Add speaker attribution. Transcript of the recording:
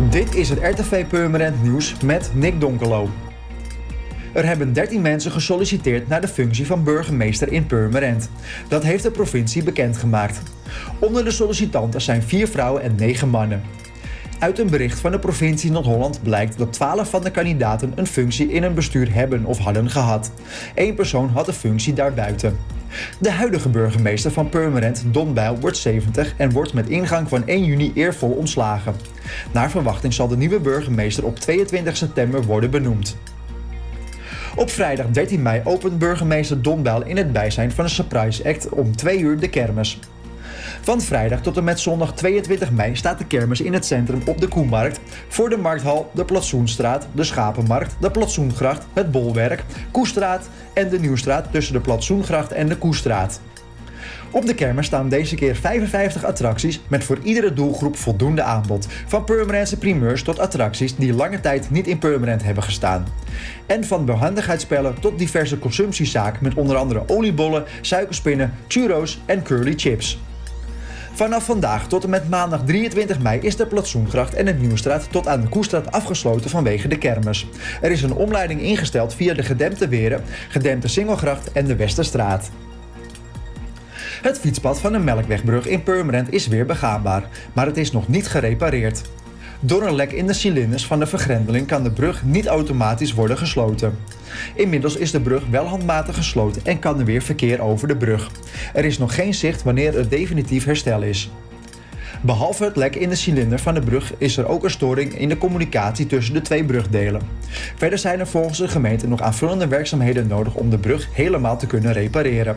Speaker 1: Dit is het RTV Purmerend Nieuws met Nick Donkelo. Er hebben 13 mensen gesolliciteerd naar de functie van burgemeester in Purmerend. Dat heeft de provincie bekendgemaakt. Onder de sollicitanten zijn 4 vrouwen en 9 mannen. Uit een bericht van de provincie Noord-Holland blijkt dat 12 van de kandidaten een functie in een bestuur hebben of hadden gehad. Eén persoon had de functie daarbuiten. De huidige burgemeester van Purmerend, Don Bijl, wordt 70 en wordt met ingang van 1 juni eervol ontslagen. Naar verwachting zal de nieuwe burgemeester op 22 september worden benoemd. Op vrijdag 13 mei opent burgemeester Don Bijl in het bijzijn van een surprise act om 2 uur de kermis. Van vrijdag tot en met zondag 22 mei staat de kermis in het centrum op de Koemarkt. Voor de Markthal, de Platsoenstraat, de Schapenmarkt, de Platsoengracht, het Bolwerk, Koestraat en de Nieuwstraat tussen de Platsoengracht en de Koestraat. Op de kermis staan deze keer 55 attracties met voor iedere doelgroep voldoende aanbod. Van Purmerendse primeurs tot attracties die lange tijd niet in Purmerend hebben gestaan. En van behandigheidsspellen tot diverse consumptiezaken met onder andere oliebollen, suikerspinnen, churros en curly chips. Vanaf vandaag tot en met maandag 23 mei is de Platsoengracht en het Nieuwstraat tot aan de Koestraat afgesloten vanwege de kermis. Er is een omleiding ingesteld via de gedempte Weren, gedempte Singelgracht en de Westerstraat. Het fietspad van de Melkwegbrug in Purmerend is weer begaanbaar, maar het is nog niet gerepareerd. Door een lek in de cilinders van de vergrendeling kan de brug niet automatisch worden gesloten. Inmiddels is de brug wel handmatig gesloten en kan er weer verkeer over de brug. Er is nog geen zicht wanneer er definitief herstel is. Behalve het lek in de cilinder van de brug is er ook een storing in de communicatie tussen de twee brugdelen. Verder zijn er volgens de gemeente nog aanvullende werkzaamheden nodig om de brug helemaal te kunnen repareren.